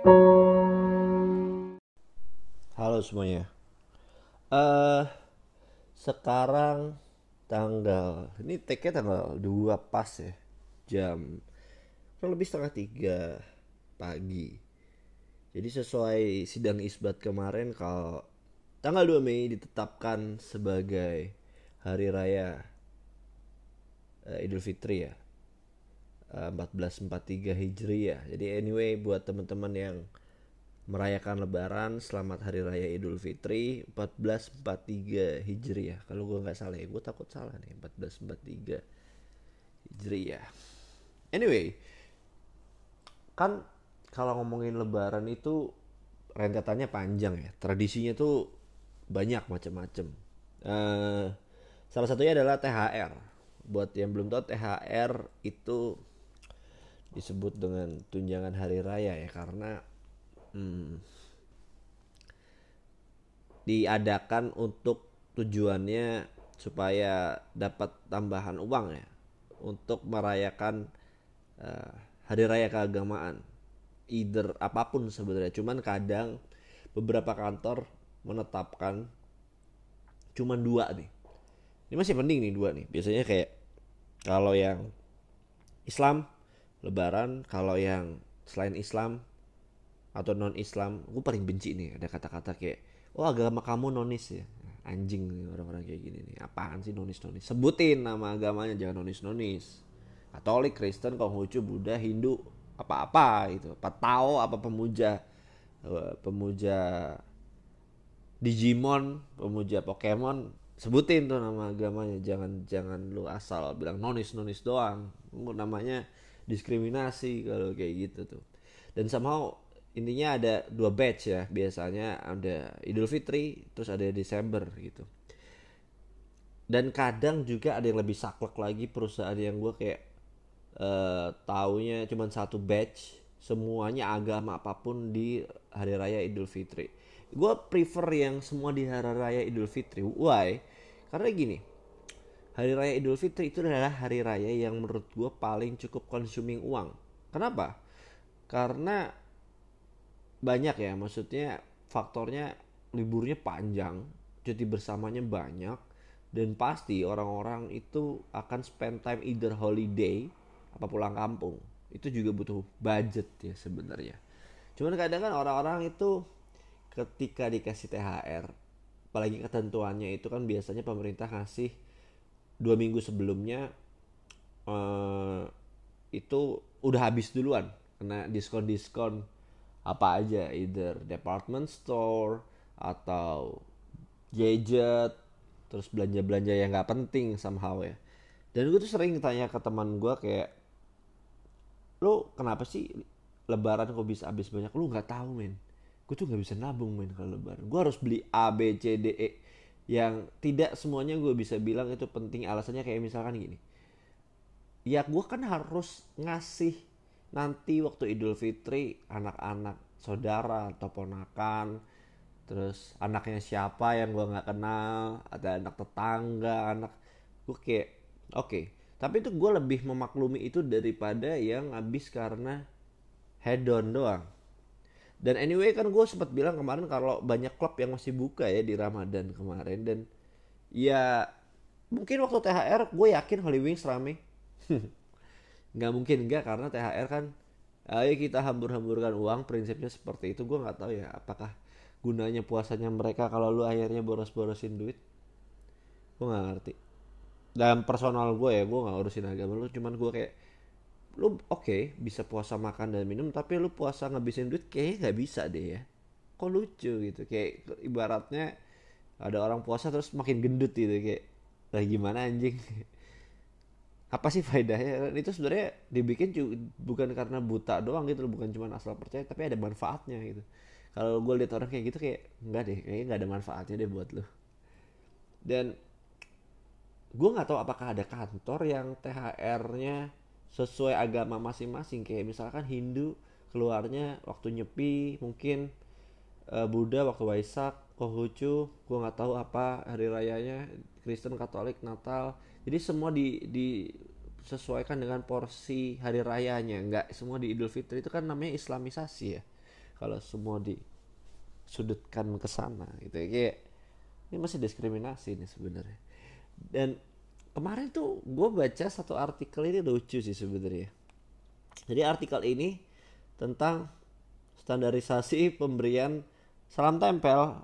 Halo semuanya. Eh sekarang tanggal ini take tanggal 2 pas ya. Jam kurang lebih setengah tiga pagi. Jadi sesuai sidang isbat kemarin kalau tanggal 2 Mei ditetapkan sebagai hari raya eh, Idul Fitri ya. Eh, 1443 Hijriah. Jadi anyway buat teman-teman yang merayakan lebaran selamat hari raya Idul Fitri 1443 Hijriah. Kalau gue nggak salah ya, gue takut salah nih 1443 Hijriah. Anyway, kan kalau ngomongin lebaran itu rentetannya panjang ya. Tradisinya tuh banyak macam-macam. Eh, salah satunya adalah THR. Buat yang belum tahu THR itu disebut dengan tunjangan hari raya ya karena hmm, diadakan untuk tujuannya supaya dapat tambahan uang ya untuk merayakan eh, hari raya keagamaan. Either apa pun sebenarnya cuman kadang beberapa kantor menetapkan cuman dua nih. Ini masih penting nih dua nih. Biasanya kayak kalau yang Islam lebaran kalau yang selain Islam atau non Islam gue paling benci nih ada kata-kata kayak oh agama kamu nonis ya. Anjing orang-orang kayak gini nih. Apaan sih nonis nonis sebutin nama agamanya jangan nonis nonis Katolik Kristen Konghucu Buddha Hindu apa-apa gitu apa apa pemuja eh, pemuja Digimon pemuja Pokemon sebutin tuh nama agamanya. Jangan jangan lu asal bilang nonis nonis doang namanya diskriminasi kalau kayak gitu tuh. Dan somehow intinya ada dua batch ya. Biasanya ada Idul Fitri terus ada Desember gitu. Dan kadang juga ada yang lebih saklek lagi perusahaan yang gue kayak uh, taunya cuma satu batch semuanya agama apa pun di hari raya Idul Fitri. Gue prefer yang semua di hari raya Idul Fitri. Why? Karena gini hari raya Idul Fitri itu adalah hari raya yang menurut gue paling cukup consuming uang. Kenapa? Karena banyak ya maksudnya faktornya liburnya panjang cuti bersamanya banyak dan pasti orang-orang itu akan spend time either holiday apa pulang kampung. Itu juga butuh budget ya sebenarnya. Cuman kadang kan orang-orang itu ketika dikasih THR apalagi ketentuannya itu kan biasanya pemerintah ngasih dua minggu sebelumnya eh, itu udah habis duluan. Kena diskon-diskon apa aja either department store atau gadget terus belanja-belanja yang nggak penting somehow ya. Dan gue tuh sering tanya ke teman gue kayak lo kenapa sih lebaran kok bisa habis banyak? Lu nggak tahu men. Gue tuh nggak bisa nabung men kalau lebaran. Gue harus beli A B C D E yang tidak semuanya gue bisa bilang itu penting. Alasannya kayak misalkan gini. Ya gue kan harus ngasih nanti waktu Idul Fitri anak-anak saudara atau ponakan terus anaknya siapa yang gue nggak kenal ada anak tetangga anak gue kayak oke. Okay. tapi itu gue lebih memaklumi itu daripada yang habis karena head on doang dan anyway kan gue sempat bilang kemarin kalau banyak klub yang masih buka ya di Ramadan kemarin. Dan ya mungkin waktu THR gue yakin Holy Wings rame. Nggak mungkin enggak karena THR kan ayo kita hambur-hamburkan uang prinsipnya seperti itu. Gue nggak tahu ya apakah gunanya puasanya mereka kalau lu akhirnya boros-borosin duit? Gue nggak ngerti. Dalam personal gue ya gue nggak urusin agama lu cuman gue kayak lu oke okay, bisa puasa makan dan minum tapi lu puasa ngabisin duit kayak nggak bisa deh ya. Kok lucu gitu kayak ibaratnya ada orang puasa terus makin gendut gitu kayak lah gimana anjing? Apa sih faedahnya? Itu sebenarnya dibikin bukan karena buta doang gitu bukan cuma asal percaya tapi ada manfaatnya gitu. Kalau gue lihat orang kayak gitu kayak enggak deh kayaknya nggak ada manfaatnya deh buat lo dan gue nggak tahu apakah ada kantor yang THR-nya sesuai agama masing-masing. Kayak misalkan Hindu keluarnya waktu nyepi mungkin uh, Buddha waktu Waisak Konghucu gue nggak tahu apa hari rayanya Kristen Katolik Natal. Jadi semua di disesuaikan dengan porsi hari rayanya. Nggak semua di Idul Fitri itu kan namanya Islamisasi ya. Kalau semua disudutkan ke sana gitu ya. Kayak ini masih diskriminasi nih sebenarnya. Dan kemarin tuh gue baca satu artikel ini lucu sih sebenarnya. Jadi artikel ini tentang standarisasi pemberian salam tempel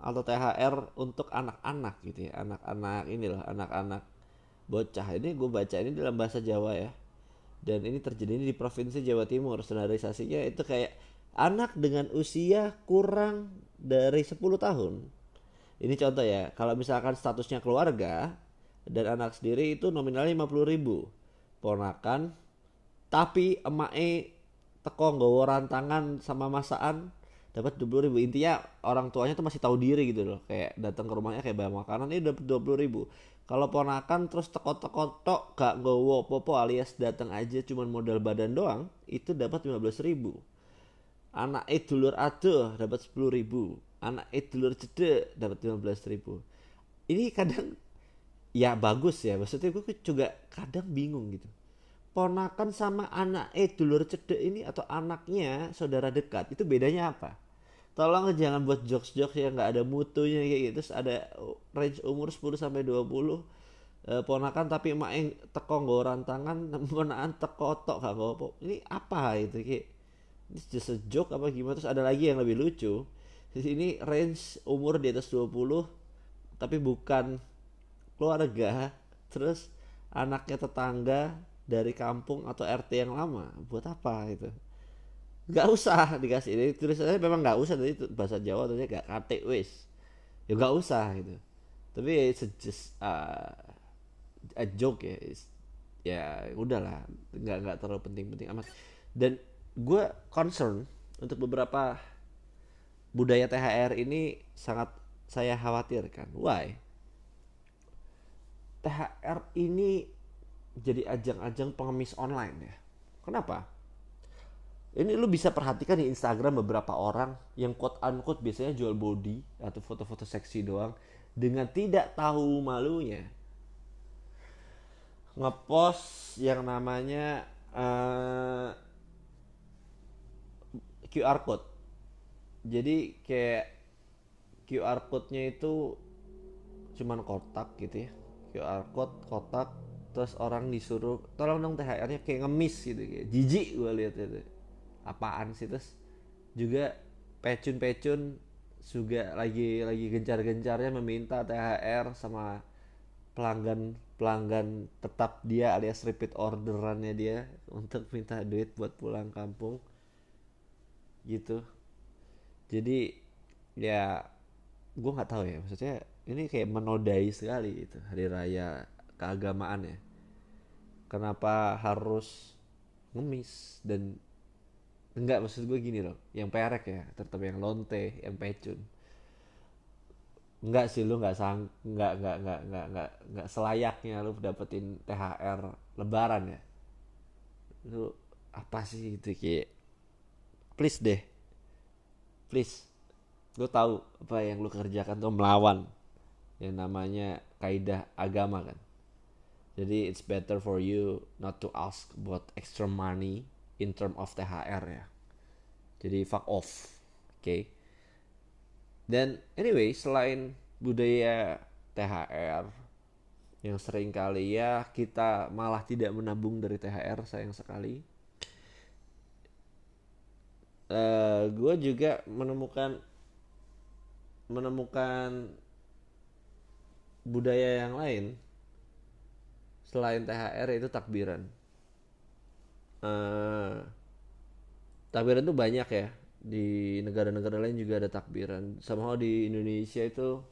atau THR untuk anak-anak gitu ya. Anak-anak inilah anak-anak bocah. Ini gue baca ini dalam bahasa Jawa ya. Dan ini terjadi di provinsi Jawa Timur. Standarisasinya itu kayak anak dengan usia kurang dari 10 tahun. Ini contoh ya kalau misalkan statusnya keluarga dan anak sendiri itu nominalnya 50 ribu. Ponakan tapi emak e teko nggawa rantangan sama masaan dapat 20 ribu. Intinya orang tuanya tuh masih tahu diri gitu loh. Kayak datang ke rumahnya kayak bawa makanan ini dapat 20 ribu. Kalau ponakan terus teko-teko tok gak nggawa popo alias datang aja cuman modal badan doang itu dapat 15 ribu. Anak e dulur aduh dapat 10 ribu. Anak e dulur cede dapat 15 ribu. Ini kadang ya bagus ya. Maksudnya gue juga kadang bingung gitu. Ponakan sama anak eh dulur cedek ini atau anaknya saudara dekat itu bedanya apa? Tolong jangan buat jokes-jokes yang nggak ada mutunya kayak gitu. Terus ada range umur 10 sampai 20 eh, ponakan tapi emak yang teko nggoran tangan ponakan teko tok gak ini apa itu kayak ini just a joke apa gimana? Terus ada lagi yang lebih lucu. Di sini range umur di atas 20 tapi bukan keluarga terus anaknya tetangga dari kampung atau RT yang lama buat apa itu nggak usah dikasih ini tulisannya memang nggak usah tadi bahasa Jawa tadi gak kate wis. Ya nggak usah gitu. Tapi it's just uh, a joke ya it's, ya udahlah nggak nggak terlalu penting-penting amat. Dan gue concern untuk beberapa budaya THR ini sangat saya khawatirkan. Why THR ini jadi ajang-ajang pengemis online ya. Kenapa? Ini lu bisa perhatikan di Instagram beberapa orang yang quote unquote biasanya jual body atau foto-foto seksi doang dengan tidak tahu malunya ngepost yang namanya uh, eh, QR code. Jadi kayak QR code-nya itu cuman kotak gitu ya QR code kotak terus orang disuruh tolong dong THR-nya kayak ngemis gitu kayak jijik gue lihat itu. Apaan sih terus juga pecun-pecun juga lagi lagi gencar-gencarnya meminta THR sama pelanggan pelanggan tetap dia alias repeat orderannya dia untuk minta duit buat pulang kampung gitu. Jadi ya gue nggak tahu ya maksudnya ini kayak menodai sekali itu hari raya keagamaan ya. Kenapa harus ngemis dan enggak maksud gue gini loh yang perek ya tetap yang lonte yang pecun. Enggak sih lu nggak sang nggak nggak nggak nggak nggak nggak selayaknya lu dapetin thr lebaran ya. Lu apa sih itu kayak please deh. Please. Lu tahu apa yang lu kerjakan tuh melawan yang namanya kaidah agama kan. Jadi it's better for you not to ask about extra money in term of THR ya. Jadi fuck off oke okay? dan anyway selain budaya THR yang sering kali ya kita malah tidak menabung dari THR sayang sekali. Uh, eh, gue juga menemukan menemukan budaya yang lain selain THR itu takbiran. Uh, takbiran itu banyak ya di negara-negara lain juga ada takbiran. Sama di Indonesia itu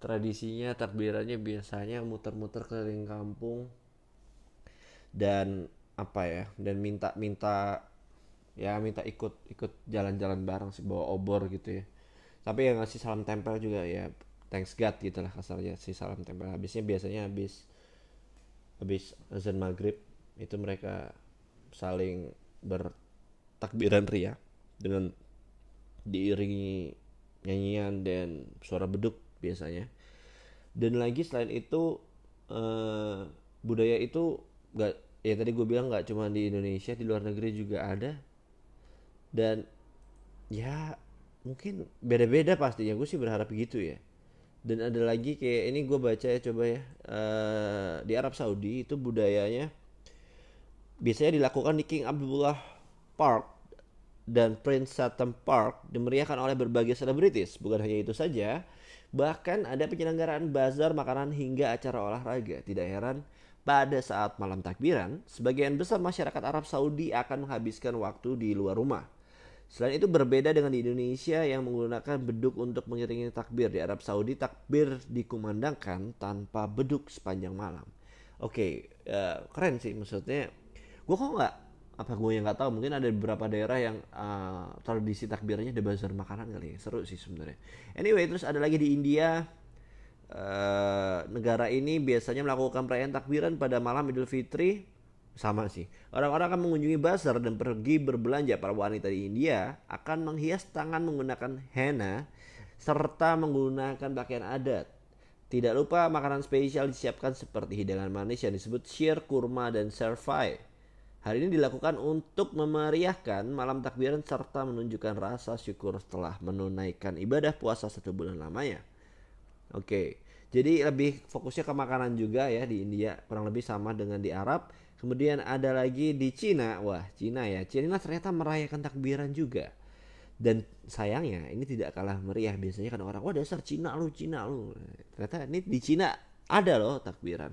tradisinya takbirannya biasanya muter-muter keliling kampung dan apa ya dan minta-minta ya minta ikut ikut jalan-jalan bareng sih bawa obor gitu ya tapi yang ngasih salam tempel juga ya thanks God gitu lah kasarnya si salam tempel. Habisnya biasanya habis habis azan maghrib itu mereka saling bertakbiran ria dengan diiringi nyanyian dan suara beduk biasanya. Dan lagi selain itu eh, budaya itu gak ya tadi gue bilang nggak cuma di Indonesia di luar negeri juga ada. Dan ya mungkin beda-beda pastinya. Gue sih berharap gitu ya dan ada lagi kayak ini gue baca ya coba ya. Uh, di Arab Saudi itu budayanya biasanya dilakukan di King Abdullah Park dan Prince Sutton Park dimeriahkan oleh berbagai selebritis. Bukan hanya itu saja bahkan ada penyelenggaraan bazar makanan hingga acara olahraga. Tidak heran pada saat malam takbiran sebagian besar masyarakat Arab Saudi akan menghabiskan waktu di luar rumah Selain itu berbeda dengan di Indonesia yang menggunakan beduk untuk mengiringi takbir. Di Arab Saudi takbir dikumandangkan tanpa beduk sepanjang malam. Oke, okay, uh, keren sih maksudnya. Gue kok nggak apa gue yang nggak tahu mungkin ada beberapa daerah yang uh, tradisi takbirnya ada bazar makanan kali ya seru sih sebenarnya anyway terus ada lagi di India uh, negara ini biasanya melakukan perayaan takbiran pada malam Idul Fitri sama sih. Orang-orang akan mengunjungi bazar dan pergi berbelanja. Para wanita di India akan menghias tangan menggunakan henna serta menggunakan pakaian adat. Tidak lupa makanan spesial disiapkan seperti hidangan manis yang disebut shir, kurma, dan servai. Hal ini dilakukan untuk memeriahkan malam takbiran serta menunjukkan rasa syukur setelah menunaikan ibadah puasa satu bulan lamanya. Oke, jadi lebih fokusnya ke makanan juga ya di India, kurang lebih sama dengan di Arab. Kemudian ada lagi di Cina, wah Cina ya, Cina ternyata merayakan takbiran juga. Dan sayangnya ini tidak kalah meriah biasanya kan orang wah dasar Cina lu Cina lu. Ternyata ini di Cina ada loh takbiran.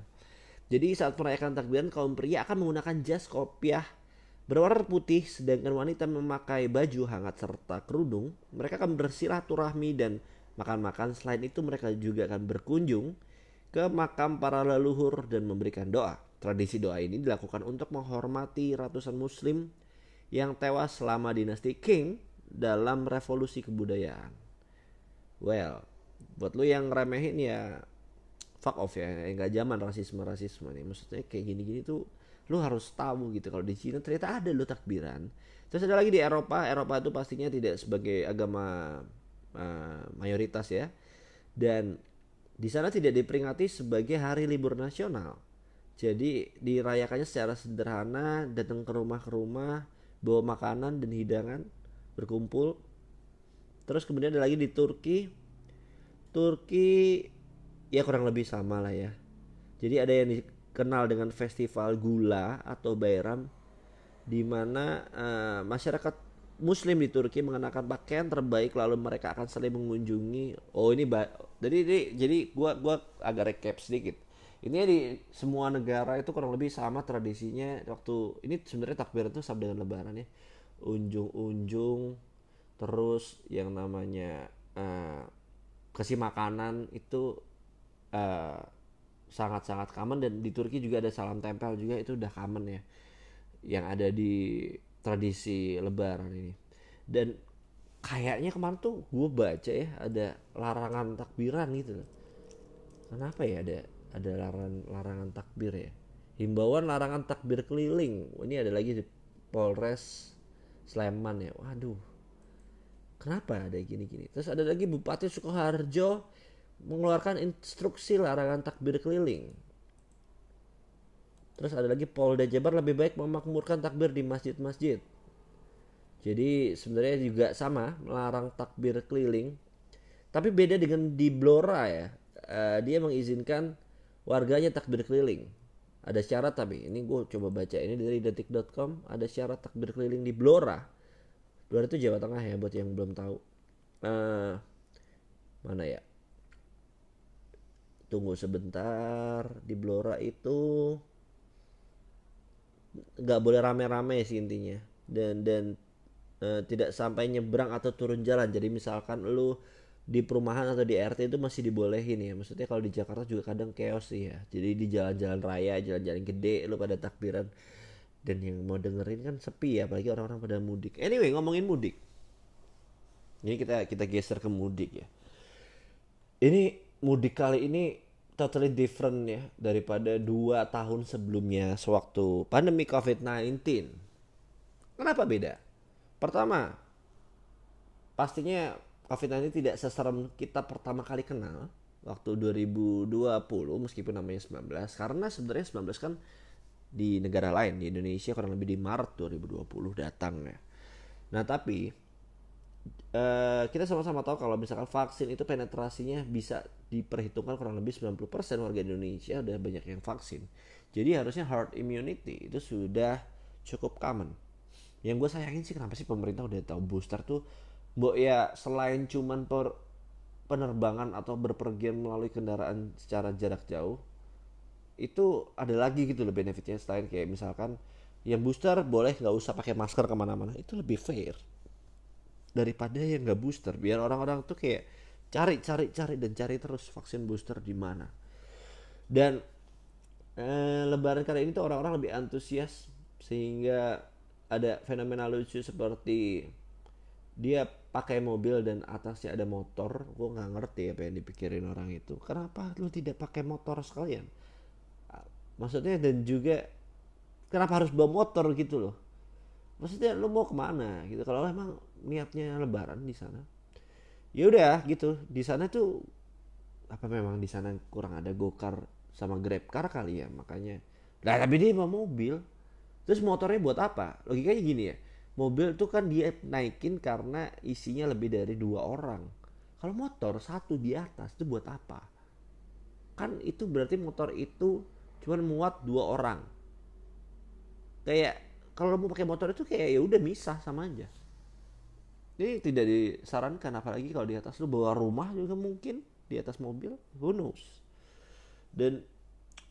Jadi saat merayakan takbiran kaum pria akan menggunakan jas kopiah berwarna putih sedangkan wanita memakai baju hangat serta kerudung. Mereka akan bersilaturahmi dan makan-makan. Selain itu mereka juga akan berkunjung ke makam para leluhur dan memberikan doa. Tradisi doa ini dilakukan untuk menghormati ratusan muslim yang tewas selama dinasti King dalam revolusi kebudayaan. Well, buat lu yang remehin ya fuck off ya, nggak zaman rasisme rasisme nih. Maksudnya kayak gini-gini tuh lu harus tahu gitu kalau di Cina ternyata ada lo takbiran. Terus ada lagi di Eropa, Eropa itu pastinya tidak sebagai agama uh, mayoritas ya. Dan di sana tidak diperingati sebagai hari libur nasional. Jadi dirayakannya secara sederhana, datang ke rumah ke rumah, bawa makanan dan hidangan, berkumpul. Terus kemudian ada lagi di Turki. Turki ya kurang lebih sama lah ya. Jadi ada yang dikenal dengan festival gula atau bayram di mana uh, masyarakat muslim di Turki mengenakan pakaian terbaik lalu mereka akan saling mengunjungi oh ini jadi ini jadi gua gua agak recap sedikit ini di semua negara itu kurang lebih sama tradisinya. Waktu ini sebenarnya takbir itu sama dengan lebaran ya. Unjung-unjung terus yang namanya uh, kasih makanan itu uh, sangat-sangat common. Dan di Turki juga ada salam tempel juga itu udah common ya. Yang ada di tradisi lebaran ini. Dan kayaknya kemarin tuh gue baca ya ada larangan takbiran gitu kenapa ya ada ada larangan larangan takbir ya. Himbauan larangan takbir keliling. Ini ada lagi di Polres Sleman ya. Waduh. Kenapa ada gini-gini? Terus ada lagi Bupati Sukoharjo mengeluarkan instruksi larangan takbir keliling. Terus ada lagi Polda Jabar lebih baik memakmurkan takbir di masjid-masjid. Jadi sebenarnya juga sama melarang takbir keliling. Tapi beda dengan di Blora ya. Uh, dia mengizinkan warganya takbir keliling. Ada syarat tapi ini gue coba baca ini dari detik.com ada syarat takbir keliling di Blora. Blora itu Jawa Tengah ya buat yang belum tahu. Uh, mana ya? Tunggu sebentar di Blora itu nggak boleh rame-rame sih intinya dan dan uh, tidak sampai nyebrang atau turun jalan. Jadi misalkan lu di perumahan atau di RT itu masih dibolehin ya. Maksudnya kalau di Jakarta juga kadang chaos sih ya. Jadi di jalan-jalan raya jalan-jalan gede lu pada takbiran. Dan yang mau dengerin kan sepi ya apalagi orang-orang pada mudik. Anyway ngomongin mudik. Ini kita kita geser ke mudik ya. Ini mudik kali ini totally different ya daripada dua tahun sebelumnya sewaktu pandemi COVID-19 kenapa beda? Pertama pastinya COVID-19 tidak seserem kita pertama kali kenal waktu 2020 meskipun namanya 19 karena sebenarnya 19 kan di negara lain di Indonesia kurang lebih di Maret 2020 datang ya. Nah tapi eh, kita sama-sama tahu kalau misalkan vaksin itu penetrasinya bisa diperhitungkan kurang lebih 90% warga Indonesia udah banyak yang vaksin. Jadi harusnya herd immunity itu sudah cukup common. Yang gue sayangin sih kenapa sih pemerintah udah tahu booster tuh Mbok ya selain cuman per penerbangan atau berpergian melalui kendaraan secara jarak jauh itu ada lagi gitu loh benefitnya selain kayak misalkan yang booster boleh nggak usah pakai masker ke mana-mana. Itu lebih fair daripada yang nggak booster. Biar orang-orang tuh kayak cari cari cari dan cari terus vaksin booster di mana. Dan eh, lebaran kali ini tuh orang-orang lebih antusias sehingga ada fenomena lucu seperti dia pakai mobil dan atasnya ada motor gue nggak ngerti apa yang dipikirin orang itu. Kenapa lu tidak pakai motor sekalian? Maksudnya dan juga kenapa harus bawa motor gitu loh? Maksudnya lu mau ke mana gitu? Kalau emang niatnya lebaran di sana ya udah gitu. Di sana tuh apa memang di sana kurang ada gokar sama grab car kali ya makanya. Lah tapi dia mau mobil. Terus motornya buat apa? Logikanya gini ya mobil tuh kan dia naikin karena isinya lebih dari dua orang. Kalau motor satu di atas itu buat apa? Kan itu berarti motor itu cuma muat dua orang. Kayak kalau mau pakai motor itu kayak ya udah misah sama aja. Ini tidak disarankan apalagi kalau di atas lu bawa rumah juga mungkin di atas mobil who knows? Dan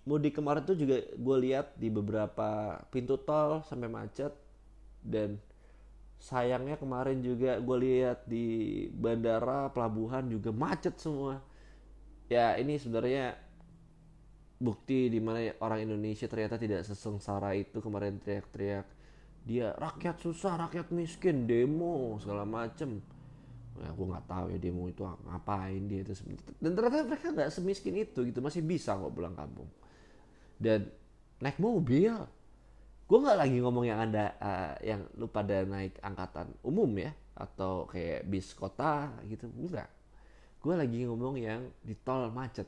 mudik kemarin tuh juga gue lihat di beberapa pintu tol sampai macet dan sayangnya kemarin juga gue lihat di bandara pelabuhan juga macet semua. Ya ini sebenarnya bukti di mana orang Indonesia ternyata tidak sesengsara itu kemarin teriak-teriak dia rakyat susah rakyat miskin demo segala macem. Ya aku nggak tahu ya demo itu ngapain dia itu dan ternyata mereka nggak semiskin itu gitu masih bisa kok pulang kampung. Dan naik mobil gue nggak lagi ngomong yang ada uh, yang lu pada naik angkatan umum ya atau kayak bis kota gitu enggak. Gue lagi ngomong yang di tol macet.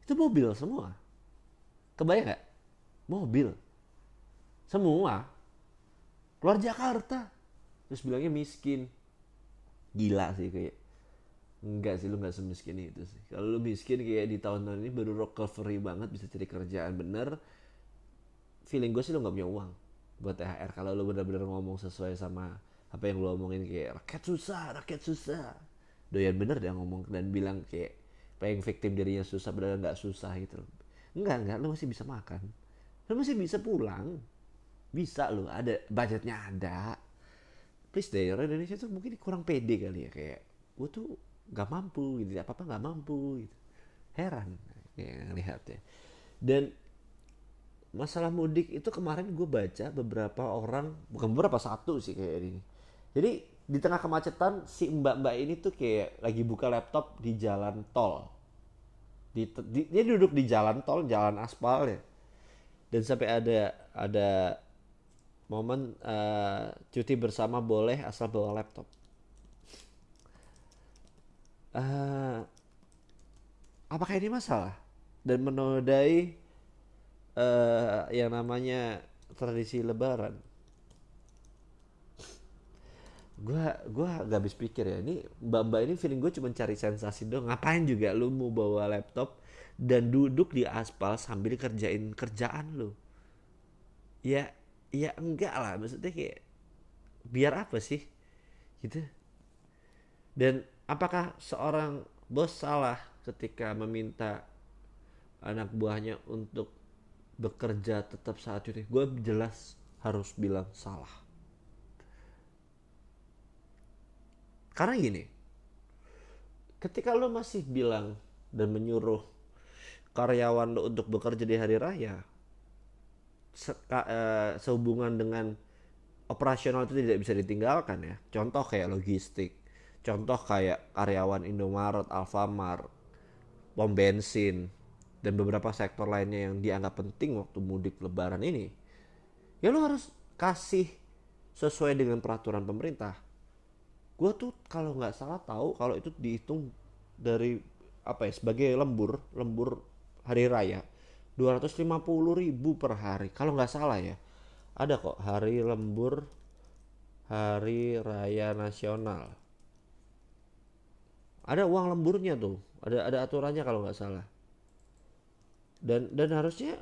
Itu mobil semua. Kebayang nggak? Mobil. Semua. Keluar Jakarta. Terus bilangnya miskin. Gila sih kayak. Enggak sih lu nggak semiskin itu sih. Kalau lu miskin kayak di tahun-tahun ini baru recovery banget bisa cari kerjaan bener feeling gue sih lu nggak punya uang buat THR kalau lu bener-bener ngomong sesuai sama apa yang lu omongin kayak rakyat susah rakyat susah. Doyan bener dia ngomong dan bilang kayak pengen victim dirinya susah padahal nggak susah gitu enggak enggak lu masih bisa makan. Lu masih bisa pulang. Bisa loh ada budgetnya ada. Please deh orang Indonesia tuh mungkin kurang pede kali ya kayak gue tuh nggak mampu gitu apa apa nggak mampu gitu. Heran ya ya dan masalah mudik itu kemarin gue baca beberapa orang bukan beberapa satu sih kayak ini. Jadi di tengah kemacetan si mbak-mbak ini tuh kayak lagi buka laptop di jalan tol. Di, di, dia duduk di jalan tol jalan aspal ya. Dan sampai ada ada momen uh, cuti bersama boleh asal bawa laptop. Uh, apakah ini masalah? Dan menodai uh, yang namanya tradisi Lebaran? Gua gua gak habis pikir ya ini mbak mbak ini feeling gue cuma cari sensasi dong ngapain juga lu mau bawa laptop dan duduk di aspal sambil kerjain kerjaan lu? Ya ya enggak lah maksudnya kayak biar apa sih? Gitu. Dan apakah seorang bos salah ketika meminta anak buahnya untuk bekerja tetap saat cuti gue jelas harus bilang salah karena gini ketika lo masih bilang dan menyuruh karyawan lo untuk bekerja di hari raya se uh, sehubungan dengan operasional itu tidak bisa ditinggalkan ya. Contoh kayak logistik, contoh kayak karyawan Indomaret, Alfamart, pom bensin, dan beberapa sektor lainnya yang dianggap penting waktu mudik lebaran ini. Ya lo harus kasih sesuai dengan peraturan pemerintah. Gue tuh kalau nggak salah tahu kalau itu dihitung dari apa ya sebagai lembur, lembur hari raya 250 ribu per hari kalau nggak salah ya ada kok hari lembur hari raya nasional ada uang lemburnya tuh ada ada aturannya kalau nggak salah dan dan harusnya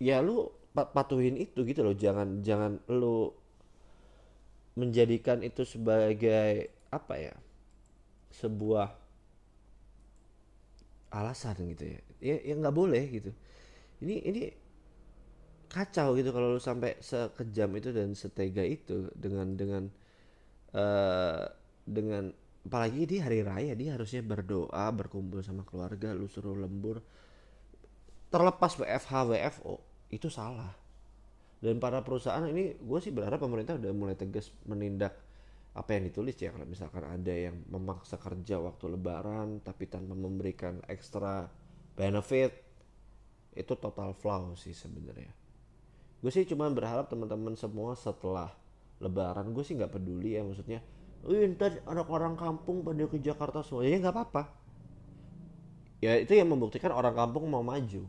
ya lu patuhin itu gitu loh. Jangan jangan lu menjadikan itu sebagai apa ya sebuah alasan gitu ya. Ya ya nggak boleh gitu. Ini ini kacau gitu kalau lu sampai sekejam itu dan setega itu dengan dengan uh, dengan apalagi di hari raya dia harusnya berdoa berkumpul sama keluarga lu suruh lembur. Terlepas WFH WFO itu salah. Dan para perusahaan ini gue sih berharap pemerintah udah mulai tegas menindak apa yang ditulis ya kalau misalkan ada yang memaksa kerja waktu lebaran tapi tanpa memberikan ekstra benefit itu total flaw sih sebenarnya. Gue sih cuma berharap teman-teman semua setelah lebaran gue sih nggak peduli ya maksudnya Wih, ntar anak orang kampung pada ke Jakarta semua. Ya nggak apa-apa. Ya itu yang membuktikan orang kampung mau maju.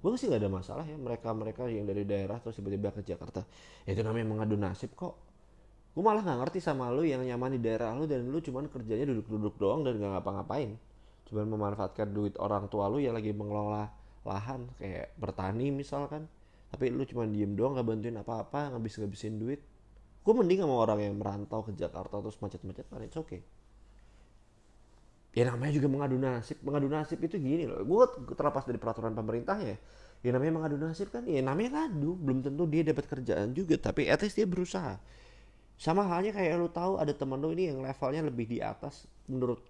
Gue sih nggak ada masalah ya mereka mereka yang dari daerah terus tiba-tiba ke Jakarta. Ya itu namanya mengadu nasib kok. Gue malah nggak ngerti sama lu yang nyaman di daerah lu dan lu cuman kerjanya duduk-duduk doang dan nggak ngapa-ngapain. Cuman memanfaatkan duit orang tua lu yang lagi mengelola lahan kayak bertani misalkan. Tapi lu cuma diem doang nggak bantuin apa-apa ngabis ngabisin duit gue mending sama orang yang merantau ke Jakarta terus macet-macet kan oke okay. Ya namanya juga mengadu nasib. Mengadu nasib itu gini loh. Gue terlepas dari peraturan pemerintahnya ya. Namanya mengadu nasib kan? Ya namanya ngadu. Belum tentu dia dapat kerjaan juga tapi at least dia berusaha. Sama halnya kayak lu tahu ada temen lu ini yang levelnya lebih di atas menurut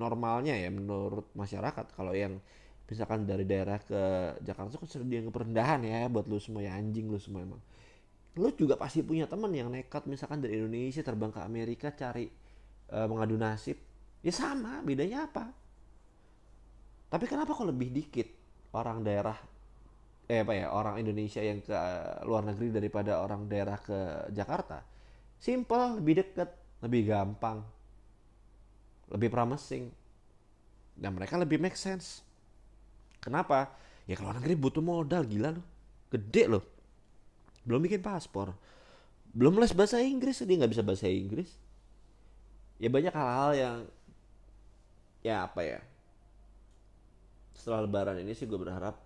normalnya ya menurut masyarakat. Kalau yang misalkan dari daerah ke Jakarta itu kan sudah dianggap rendahan ya buat lu semua ya anjing lu semua emang lu juga pasti punya teman yang nekat misalkan dari Indonesia terbang ke Amerika cari uh, mengadu nasib. Ya sama bedanya apa? Tapi kenapa kok lebih dikit orang daerah eh apa ya orang Indonesia yang ke luar negeri daripada orang daerah ke Jakarta? Simple lebih deket lebih gampang lebih promising dan mereka lebih make sense. Kenapa? Ya kalau negeri butuh modal gila loh gede loh belum bikin paspor. Belum les bahasa Inggris dia nggak bisa bahasa Inggris. Ya banyak hal-hal yang ya apa ya setelah lebaran ini sih gue berharap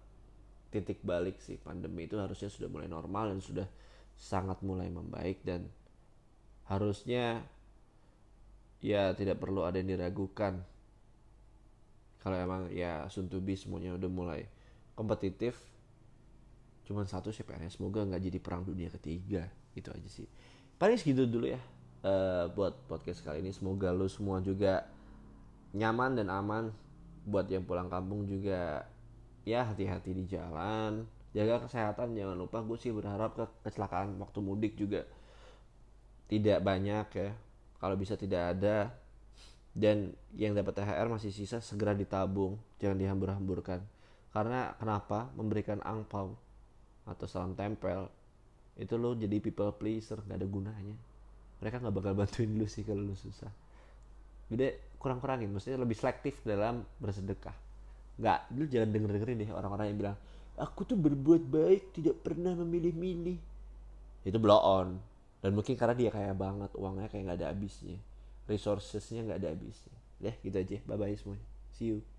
titik balik sih pandemi itu harusnya sudah mulai normal dan sudah sangat mulai membaik dan harusnya ya tidak perlu ada yang diragukan. Kalau emang ya be semuanya udah mulai kompetitif cuman satu sih PNS semoga nggak jadi perang dunia ketiga. Itu aja sih. Paling segitu dulu ya uh, buat podcast kali ini. Semoga lo semua juga nyaman dan aman. Buat yang pulang kampung juga ya hati-hati di jalan. Jaga kesehatan jangan lupa. Gue sih berharap ke kecelakaan waktu mudik juga tidak banyak ya. Kalau bisa tidak ada. Dan yang dapat THR masih sisa segera ditabung. Jangan dihambur-hamburkan. Karena kenapa? Memberikan angpau atau salam tempel itu lo jadi people pleaser nggak ada gunanya. Mereka nggak bakal bantuin lu sih kalau lu susah. Jadi kurang-kurangin maksudnya lebih selektif dalam bersedekah. Nggak lu jangan denger dengerin deh orang-orang yang bilang aku tuh berbuat baik tidak pernah memilih-milih. Itu blow on. Dan mungkin karena dia kaya banget uangnya kayak nggak ada habisnya. Resourcesnya nggak ada habisnya. Deh gitu aja. Bye bye semuanya. See you